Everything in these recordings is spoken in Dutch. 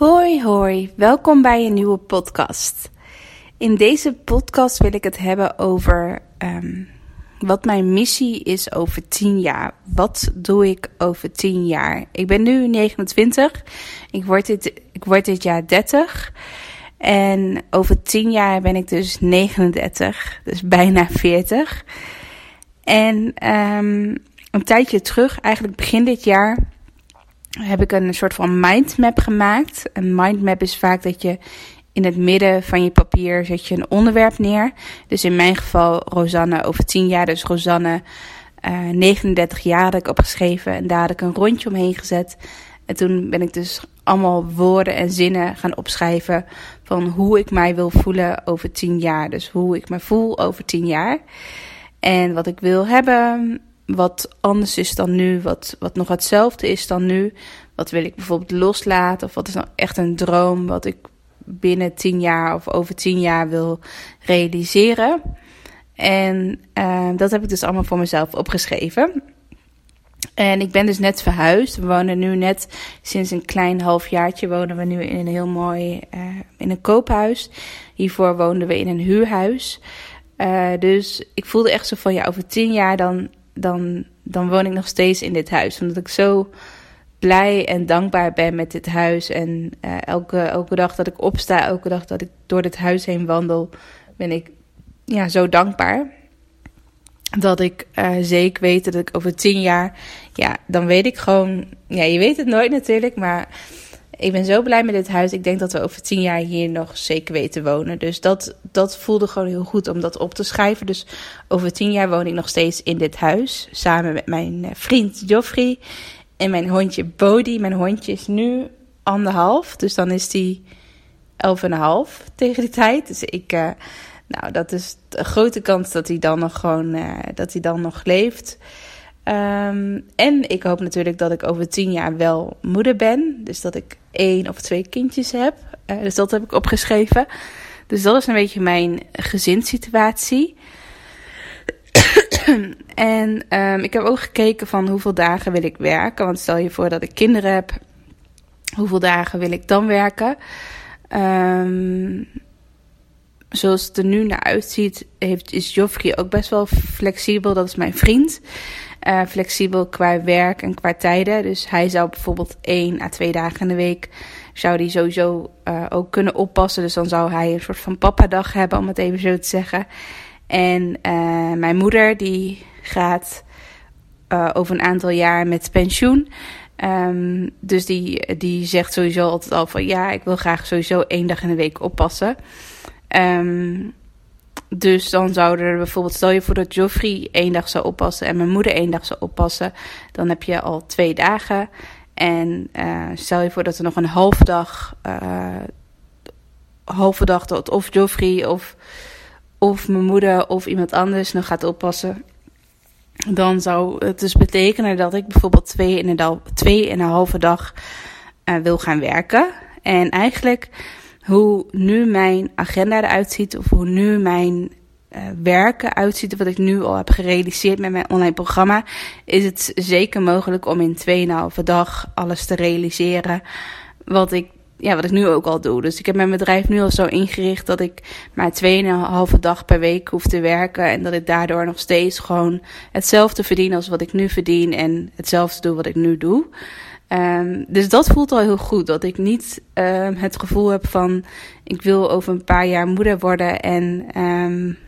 Hoi hoi, welkom bij een nieuwe podcast. In deze podcast wil ik het hebben over ehm, wat mijn missie is over 10 jaar. Wat doe ik over 10 jaar? Ik ben nu 29, ik word dit, ik word dit jaar 30. En over 10 jaar ben ik dus 39, dus bijna 40. En um, een tijdje terug, eigenlijk begin dit jaar, heb ik een soort van mindmap gemaakt. Een mindmap is vaak dat je in het midden van je papier zet je een onderwerp neer. Dus in mijn geval Rosanne over 10 jaar. Dus Rosanne uh, 39 jaar had ik opgeschreven. En daar had ik een rondje omheen gezet. En toen ben ik dus allemaal woorden en zinnen gaan opschrijven van hoe ik mij wil voelen over 10 jaar. Dus hoe ik me voel over 10 jaar. En wat ik wil hebben, wat anders is dan nu, wat, wat nog hetzelfde is dan nu. Wat wil ik bijvoorbeeld loslaten? Of wat is nou echt een droom wat ik binnen tien jaar of over tien jaar wil realiseren? En uh, dat heb ik dus allemaal voor mezelf opgeschreven. En ik ben dus net verhuisd. We wonen nu net sinds een klein halfjaartje wonen we nu in een heel mooi uh, in een koophuis. Hiervoor woonden we in een huurhuis. Uh, dus ik voelde echt zo van ja, over tien jaar dan dan, dan woon ik nog steeds in dit huis. Omdat ik zo blij en dankbaar ben met dit huis. En uh, elke, elke dag dat ik opsta, elke dag dat ik door dit huis heen wandel, ben ik ja, zo dankbaar. Dat ik uh, zeker weet dat ik over tien jaar, ja, dan weet ik gewoon, ja, je weet het nooit natuurlijk, maar ik ben zo blij met dit huis. Ik denk dat we over tien jaar hier nog zeker weten wonen. Dus dat, dat voelde gewoon heel goed om dat op te schrijven. Dus over tien jaar woon ik nog steeds in dit huis. Samen met mijn eh, vriend Joffrey en mijn hondje Bodie. Mijn hondje is nu anderhalf. Dus dan is die elf en een half tegen die tijd. Dus ik, uh, nou, dat is een grote kans dat hij dan nog gewoon, uh, dat hij dan nog leeft. Um, en ik hoop natuurlijk dat ik over tien jaar wel moeder ben. Dus dat ik één of twee kindjes heb. Uh, dus dat heb ik opgeschreven. Dus dat is een beetje mijn gezinssituatie. en um, ik heb ook gekeken van hoeveel dagen wil ik werken. Want stel je voor dat ik kinderen heb. Hoeveel dagen wil ik dan werken? Um, zoals het er nu naar uitziet, heeft, is Joffrey ook best wel flexibel. Dat is mijn vriend. Uh, flexibel qua werk en qua tijden. Dus hij zou bijvoorbeeld één à twee dagen in de week zou die sowieso uh, ook kunnen oppassen. Dus dan zou hij een soort van papa-dag hebben, om het even zo te zeggen. En uh, mijn moeder die gaat over een aantal jaar met pensioen. Um, dus die, die zegt sowieso altijd al van ja, ik wil graag sowieso één dag in de week oppassen. Um, dus dan zouden er bijvoorbeeld, stel je voor dat Joffrey één dag zou oppassen en mijn moeder één dag zou oppassen, dan heb je al twee dagen. En uh, stel je voor dat er nog een halve dag, halve dag dat of Joffrey of, of mijn moeder of iemand anders nog gaat oppassen. Dan zou het dus betekenen dat ik bijvoorbeeld twee en een, halve dag uh, wil gaan werken. En eigenlijk hoe nu mijn agenda eruit ziet, of hoe nu mijn uh, werken uitziet, wat ik nu al heb gerealiseerd met mijn online programma, is het zeker mogelijk om in 2,5 dag alles te realiseren. Wat ik, ja, wat ik nu ook al doe. Dus ik heb mijn bedrijf nu al zo ingericht dat ik maar 2,5 dag per week hoef te werken. En dat ik daardoor nog steeds gewoon hetzelfde verdien als wat ik nu verdien. En hetzelfde doe wat ik nu doe. Um, dus dat voelt al heel goed. Dat ik niet um, het gevoel heb van ik wil over een paar jaar moeder worden. En um,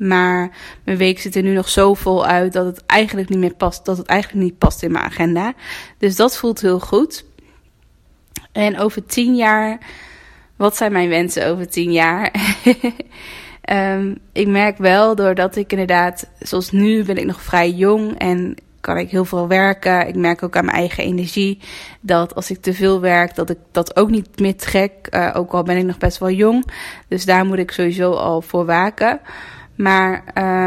maar mijn week zit er nu nog zo vol uit dat het eigenlijk niet meer past. Dat het eigenlijk niet past in mijn agenda. Dus dat voelt heel goed. En over tien jaar, wat zijn mijn wensen over tien jaar? um, ik merk wel, doordat ik inderdaad, zoals nu ben ik nog vrij jong en kan ik heel veel werken. Ik merk ook aan mijn eigen energie dat als ik te veel werk, dat ik dat ook niet meer trek. Uh, ook al ben ik nog best wel jong. Dus daar moet ik sowieso al voor waken. Maar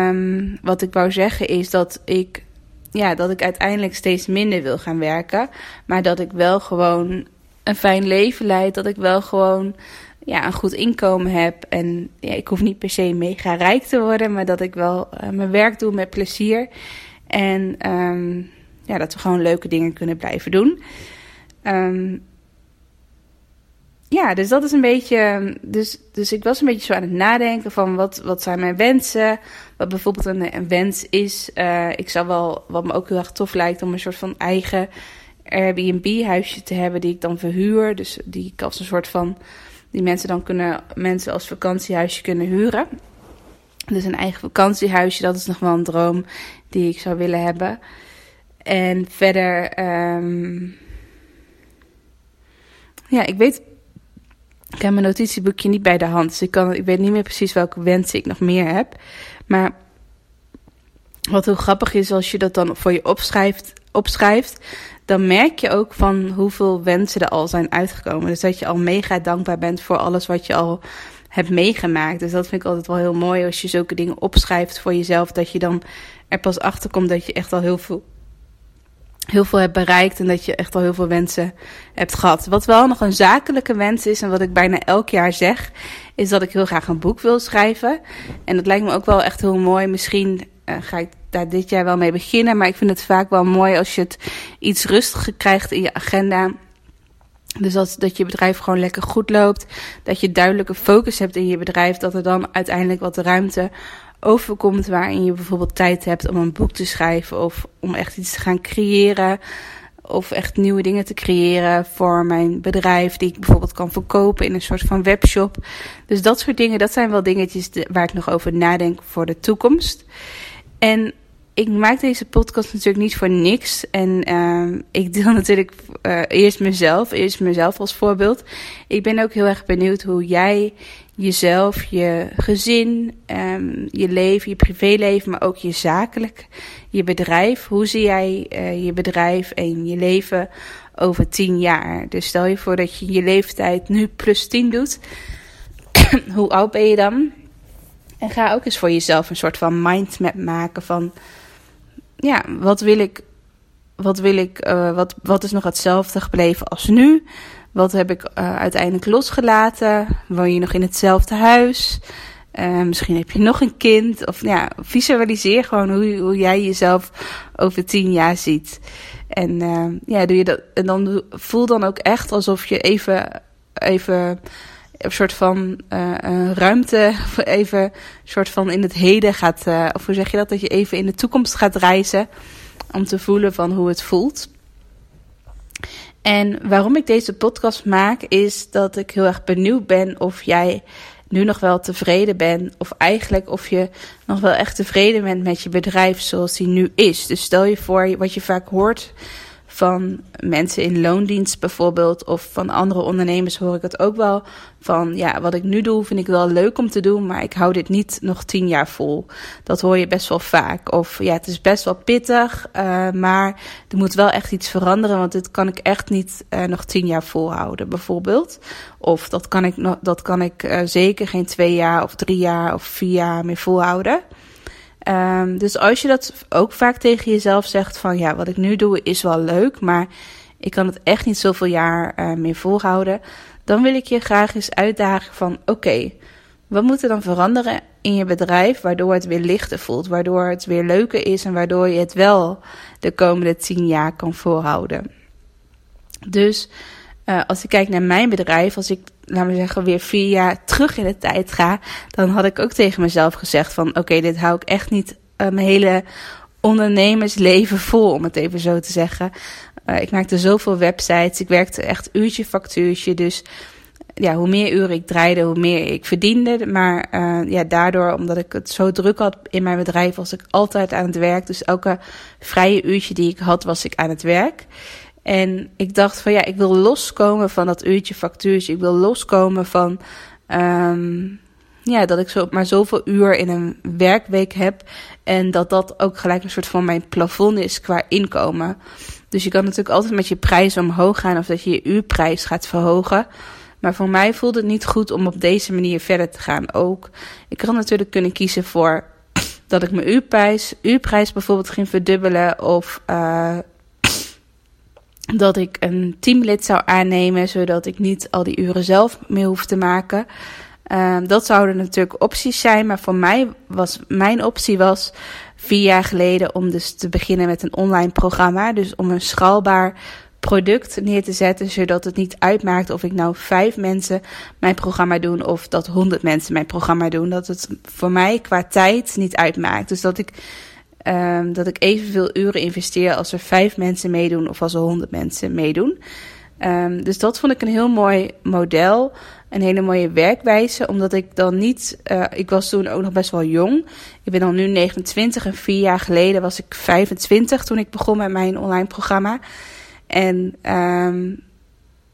um, wat ik wou zeggen is dat ik, ja, dat ik uiteindelijk steeds minder wil gaan werken. Maar dat ik wel gewoon een fijn leven leid. Dat ik wel gewoon ja, een goed inkomen heb. En ja, ik hoef niet per se mega rijk te worden, maar dat ik wel uh, mijn werk doe met plezier. En um, ja, dat we gewoon leuke dingen kunnen blijven doen. Um, ja, dus dat is een beetje. Dus, dus ik was een beetje zo aan het nadenken van wat, wat zijn mijn wensen. Wat bijvoorbeeld een, een wens is. Uh, ik zou wel, wat me ook heel erg tof lijkt, om een soort van eigen Airbnb-huisje te hebben die ik dan verhuur. Dus die ik als een soort van. Die mensen dan kunnen, mensen als vakantiehuisje kunnen huren. Dus een eigen vakantiehuisje, dat is nog wel een droom die ik zou willen hebben. En verder. Um, ja, ik weet ik heb mijn notitieboekje niet bij de hand, dus ik, kan, ik weet niet meer precies welke wensen ik nog meer heb. Maar wat heel grappig is, als je dat dan voor je opschrijft, opschrijft, dan merk je ook van hoeveel wensen er al zijn uitgekomen. Dus dat je al mega dankbaar bent voor alles wat je al hebt meegemaakt. Dus dat vind ik altijd wel heel mooi als je zulke dingen opschrijft voor jezelf. Dat je dan er pas achter komt dat je echt al heel veel heel veel hebt bereikt en dat je echt al heel veel wensen hebt gehad. Wat wel nog een zakelijke wens is en wat ik bijna elk jaar zeg, is dat ik heel graag een boek wil schrijven. En dat lijkt me ook wel echt heel mooi. Misschien uh, ga ik daar dit jaar wel mee beginnen, maar ik vind het vaak wel mooi als je het iets rustiger krijgt in je agenda. Dus dat, dat je bedrijf gewoon lekker goed loopt. Dat je duidelijke focus hebt in je bedrijf. Dat er dan uiteindelijk wat ruimte overkomt waarin je bijvoorbeeld tijd hebt om een boek te schrijven of om echt iets te gaan creëren of echt nieuwe dingen te creëren voor mijn bedrijf die ik bijvoorbeeld kan verkopen in een soort van webshop. Dus dat soort dingen, dat zijn wel dingetjes waar ik nog over nadenk voor de toekomst. En ik maak deze podcast natuurlijk niet voor niks. En uh, ik deel natuurlijk uh, eerst mezelf, eerst mezelf als voorbeeld. Ik ben ook heel erg benieuwd hoe jij jezelf, je gezin, um, je leven, je privéleven, maar ook je zakelijk, je bedrijf. Hoe zie jij uh, je bedrijf en je leven over tien jaar? Dus stel je voor dat je je leeftijd nu plus tien doet. hoe oud ben je dan? En ga ook eens voor jezelf een soort van mindmap maken van, ja, wat wil ik, wat wil ik, uh, wat, wat is nog hetzelfde gebleven als nu? Wat heb ik uh, uiteindelijk losgelaten? Woon je nog in hetzelfde huis? Uh, misschien heb je nog een kind. Of ja, visualiseer gewoon hoe, hoe jij jezelf over tien jaar ziet. En ja, doe je dat. En dan voel dan ook echt alsof je even, even een soort van uh, ruimte, even een soort van in het heden gaat. Uh, of hoe zeg je dat? Dat je even in de toekomst gaat reizen. Om te voelen van hoe het voelt. En waarom ik deze podcast maak, is dat ik heel erg benieuwd ben of jij nu nog wel tevreden bent. Of eigenlijk of je nog wel echt tevreden bent met je bedrijf zoals die nu is. Dus stel je voor, wat je vaak hoort van mensen in loondienst bijvoorbeeld, of van andere ondernemers hoor ik het ook wel. Van ja, wat ik nu doe vind ik wel leuk om te doen, maar ik hou dit niet nog tien jaar vol. Dat hoor je best wel vaak. Of ja, het is best wel pittig, uh, maar er moet wel echt iets veranderen, want dit kan ik echt niet uh, nog tien jaar volhouden, bijvoorbeeld. Of dat kan ik, dat kan ik uh, zeker geen twee jaar of drie jaar of vier jaar meer volhouden. Um, dus als je dat ook vaak tegen jezelf zegt van ja, wat ik nu doe is wel leuk, maar ik kan het echt niet zoveel jaar uh, meer volhouden, dan wil ik je graag eens uitdagen van oké, wat moet er dan veranderen in je bedrijf waardoor het weer lichter voelt, waardoor het weer leuker is en waardoor je het wel de komende tien jaar kan volhouden. Dus uh, als ik kijk naar mijn bedrijf, als ik, laten we zeggen, weer vier jaar terug in de tijd ga, dan had ik ook tegen mezelf gezegd van, oké, dit hou ik echt niet uh, mijn hele ondernemersleven vol, om het even zo te zeggen. Uh, ik maakte zoveel websites, ik werkte echt uurtje factuurtje, dus ja, hoe meer uren ik draaide, hoe meer ik verdiende. Maar uh, ja, daardoor, omdat ik het zo druk had in mijn bedrijf, was ik altijd aan het werk. Dus elke vrije uurtje die ik had, was ik aan het werk. En ik dacht van ja, ik wil loskomen van dat uurtje factuurtje. Ik wil loskomen van, um, ja, dat ik zo, maar zoveel uur in een werkweek heb. En dat dat ook gelijk een soort van mijn plafond is qua inkomen. Dus je kan natuurlijk altijd met je prijs omhoog gaan of dat je je uurprijs gaat verhogen. Maar voor mij voelt het niet goed om op deze manier verder te gaan ook. Ik had natuurlijk kunnen kiezen voor dat ik mijn uurprijs, uurprijs bijvoorbeeld ging verdubbelen. Of uh, dat ik een teamlid zou aannemen, zodat ik niet al die uren zelf meer hoef te maken. Uh, dat zouden natuurlijk opties zijn, maar voor mij was mijn optie was vier jaar geleden om dus te beginnen met een online programma. Dus om een schaalbaar product neer te zetten, zodat het niet uitmaakt of ik nou vijf mensen mijn programma doen of dat honderd mensen mijn programma doen. Dat het voor mij qua tijd niet uitmaakt. Dus dat ik, um, dat ik evenveel uren investeer als er vijf mensen meedoen of als er honderd mensen meedoen. Um, dus dat vond ik een heel mooi model. Een hele mooie werkwijze, omdat ik dan niet. Uh, ik was toen ook nog best wel jong. Ik ben dan nu 29 en vier jaar geleden was ik 25 toen ik begon met mijn online programma. En um,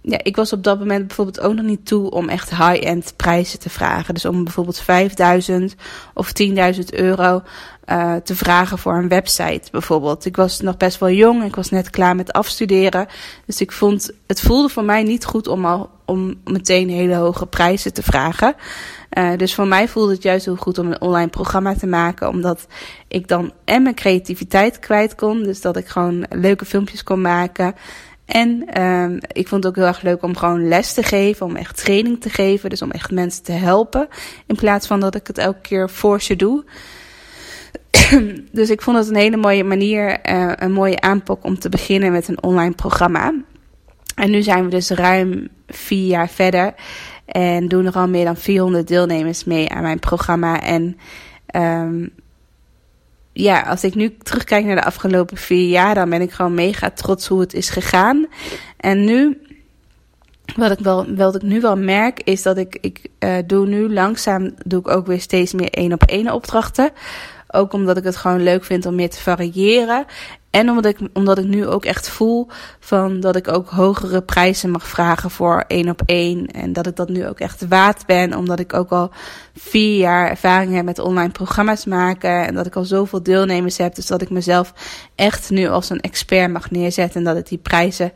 ja, ik was op dat moment bijvoorbeeld ook nog niet toe om echt high-end prijzen te vragen. Dus om bijvoorbeeld 5000 of 10.000 euro uh, te vragen voor een website bijvoorbeeld. Ik was nog best wel jong, ik was net klaar met afstuderen. Dus ik vond, het voelde voor mij niet goed om al om meteen hele hoge prijzen te vragen. Uh, dus voor mij voelde het juist heel goed om een online programma te maken. Omdat ik dan en mijn creativiteit kwijt kon. Dus dat ik gewoon leuke filmpjes kon maken. En um, ik vond het ook heel erg leuk om gewoon les te geven, om echt training te geven. Dus om echt mensen te helpen. In plaats van dat ik het elke keer voor ze doe. dus ik vond het een hele mooie manier, uh, een mooie aanpak om te beginnen met een online programma. En nu zijn we dus ruim vier jaar verder. En doen er al meer dan 400 deelnemers mee aan mijn programma. En um, ja, als ik nu terugkijk naar de afgelopen vier jaar, dan ben ik gewoon mega trots hoe het is gegaan. En nu, wat ik wel, wat ik nu wel merk, is dat ik, ik uh, doe nu langzaam, doe ik ook weer steeds meer één op één opdrachten. Ook omdat ik het gewoon leuk vind om meer te variëren. En omdat ik, omdat ik nu ook echt voel van dat ik ook hogere prijzen mag vragen voor één op één. En dat ik dat nu ook echt waard ben. Omdat ik ook al vier jaar ervaring heb met online programma's maken. En dat ik al zoveel deelnemers heb. Dus dat ik mezelf echt nu als een expert mag neerzetten. En dat ik die prijzen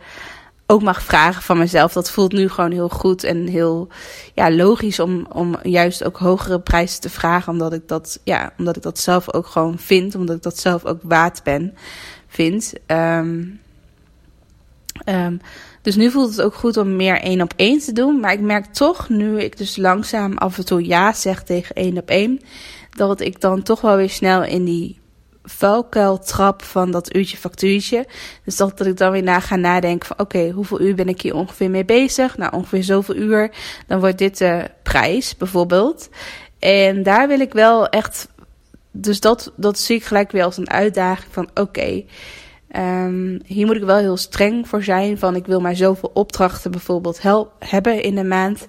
ook mag vragen van mezelf. Dat voelt nu gewoon heel goed en heel ja, logisch om, om juist ook hogere prijzen te vragen. Omdat ik dat, ja, omdat ik dat zelf ook gewoon vind. Omdat ik dat zelf ook waard ben vind. Um, um, dus nu voelt het ook goed om meer één op één te doen. Maar ik merk toch, nu ik dus langzaam af en toe ja zeg tegen één op één, dat ik dan toch wel weer snel in die vuilkuil trap van dat uurtje factuurtje. Dus dat, dat ik dan weer na ga nadenken van oké, hoeveel uur ben ik hier ongeveer mee bezig? Nou, ongeveer zoveel uur. Dan wordt dit de prijs bijvoorbeeld. En daar wil ik wel echt dus dat, dat zie ik gelijk weer als een uitdaging van oké, um, hier moet ik wel heel streng voor zijn. Van ik wil maar zoveel opdrachten bijvoorbeeld hebben in de maand.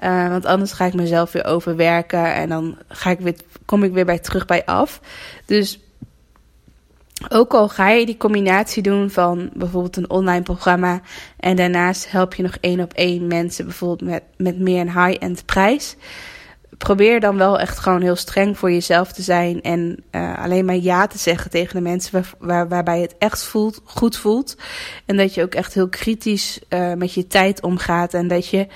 Uh, want anders ga ik mezelf weer overwerken en dan ga ik weer, kom ik weer bij terug bij af. Dus ook al ga je die combinatie doen van bijvoorbeeld een online programma en daarnaast help je nog één op één mensen bijvoorbeeld met, met meer een high-end prijs probeer dan wel echt gewoon heel streng voor jezelf te zijn. En uh, alleen maar ja te zeggen tegen de mensen waar, waar, waarbij het echt voelt, goed voelt. En dat je ook echt heel kritisch uh, met je tijd omgaat. En dat je,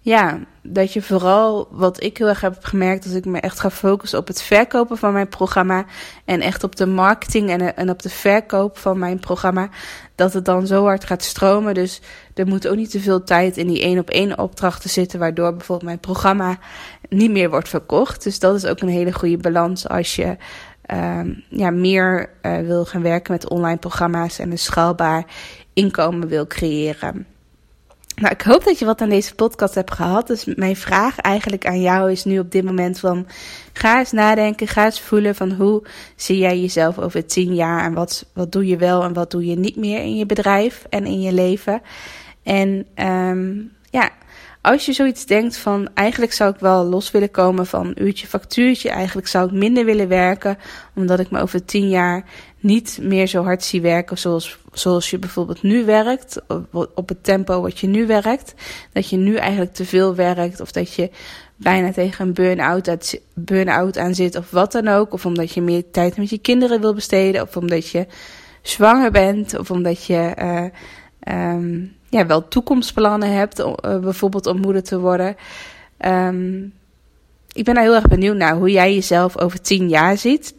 ja, dat je vooral, wat ik heel erg heb gemerkt, dat ik me echt ga focussen op het verkopen van mijn programma. En echt op de marketing en, en op de verkoop van mijn programma. Dat het dan zo hard gaat stromen. Dus er moet ook niet te veel tijd in die één op één opdrachten zitten. Waardoor bijvoorbeeld mijn programma niet meer wordt verkocht. Dus dat is ook een hele goede balans als je um, ja, meer uh, wil gaan werken met online programma's en een schaalbaar inkomen wil creëren. Nou, ik hoop dat je wat aan deze podcast hebt gehad. Dus mijn vraag eigenlijk aan jou is nu op dit moment van... Ga eens nadenken, ga eens voelen van hoe zie jij jezelf over tien jaar... en wat, wat doe je wel en wat doe je niet meer in je bedrijf en in je leven. En um, ja, als je zoiets denkt van eigenlijk zou ik wel los willen komen van uurtje factuurtje, eigenlijk zou ik minder willen werken, omdat ik me over tien jaar niet meer zo hard zie werken zoals, zoals je bijvoorbeeld nu werkt, op, op het tempo wat je nu werkt. Dat je nu eigenlijk te veel werkt of dat je bijna tegen een burn-out, burn-out aan zit of wat dan ook. Of omdat je meer tijd met je kinderen wil besteden of omdat je zwanger bent of omdat je uh, um, ja, wel toekomstplannen hebt, uh, bijvoorbeeld om moeder te worden. Um, ik ben daar heel erg benieuwd naar hoe jij jezelf over tien jaar ziet.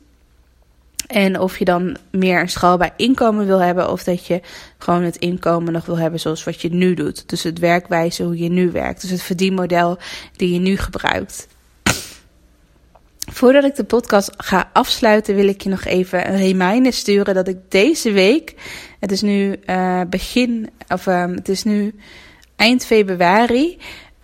En of je dan meer een schaalbaar inkomen wil hebben, of dat je gewoon het inkomen nog wil hebben zoals wat je nu doet. Dus het werkwijze hoe je nu werkt. Dus het verdienmodel die je nu gebruikt. Voordat ik de podcast ga afsluiten, wil ik je nog even een reminder sturen dat ik deze week, het is nu uh, begin, of um, het is nu eind februari,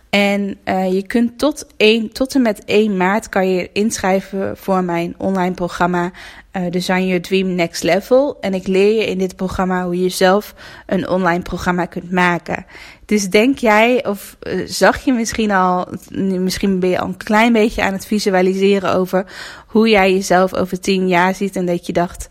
en uh, je kunt tot, 1, tot en met 1 maart kan je inschrijven voor mijn online programma uh, Design Your Dream Next Level. En ik leer je in dit programma hoe je zelf een online programma kunt maken. Dus denk jij, of uh, zag je misschien al, misschien ben je al een klein beetje aan het visualiseren over hoe jij jezelf over 10 jaar ziet. En dat je dacht,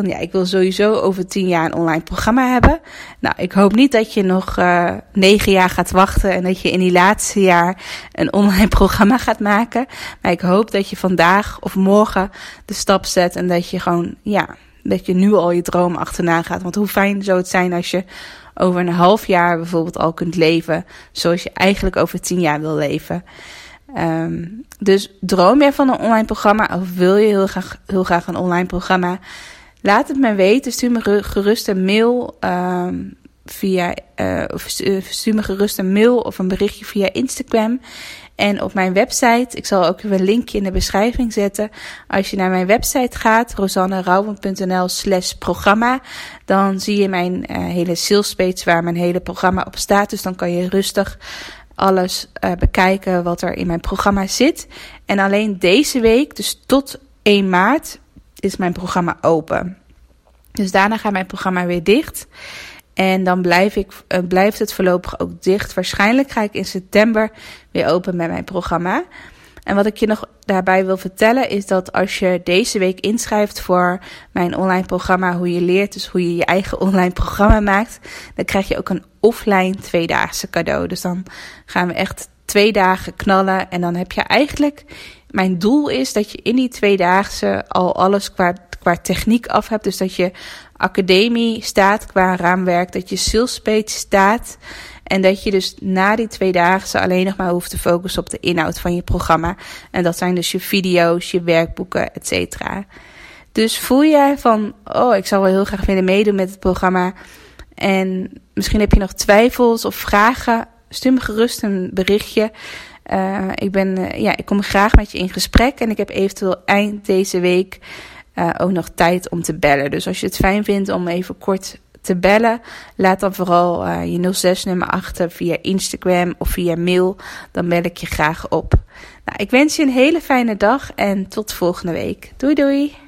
van ja, ik wil sowieso over tien jaar een online programma hebben. Nou, ik hoop niet dat je nog uh, negen jaar gaat wachten en dat je in die laatste jaar een online programma gaat maken. Maar ik hoop dat je vandaag of morgen de stap zet en dat je gewoon, ja, dat je nu al je droom achterna gaat. Want hoe fijn zou het zijn als je over een half jaar bijvoorbeeld al kunt leven zoals je eigenlijk over tien jaar wil leven. Um, dus droom je van een online programma of wil je heel graag, heel graag een online programma? Laat het me weten. Stuur me gerust een mail um, via. Uh, of stuur me gerust een mail of een berichtje via Instagram. En op mijn website, ik zal ook een linkje in de beschrijving zetten. Als je naar mijn website gaat, rosannerouwen.nl slash programma, dan zie je mijn uh, hele sales page waar mijn hele programma op staat. Dus dan kan je rustig alles bekijken wat er in mijn programma zit. En alleen deze week, dus tot 1 maart, is mijn programma open. Dus daarna gaat mijn programma weer dicht. En dan blijf ik, uh, blijft het voorlopig ook dicht. Waarschijnlijk ga ik in september weer open met mijn programma. En wat ik je nog daarbij wil vertellen is dat als je deze week inschrijft voor mijn online programma, hoe je leert, dus hoe je je eigen online programma maakt, dan krijg je ook een offline tweedaagse cadeau. Dus dan gaan we echt twee dagen knallen en dan heb je eigenlijk mijn doel is dat je in die tweedaagse al alles qua, qua techniek af hebt. Dus dat je academie staat qua raamwerk, dat je sales staat. En dat je dus na die tweedaagse alleen nog maar hoeft te focussen op de inhoud van je programma. En dat zijn dus je video's, je werkboeken, et cetera. Dus voel jij van, oh, ik zou wel heel graag willen meedoen met het programma. En misschien heb je nog twijfels of vragen. Stuur me gerust een berichtje. Uh, ik, ben, uh, ja, ik kom graag met je in gesprek en ik heb eventueel eind deze week uh, ook nog tijd om te bellen. Dus als je het fijn vindt om even kort te bellen, laat dan vooral je 06-nummer achter via Instagram of via mail. Dan bel ik je graag op. Nou, ik wens je een hele fijne dag en tot volgende week. Doei doei!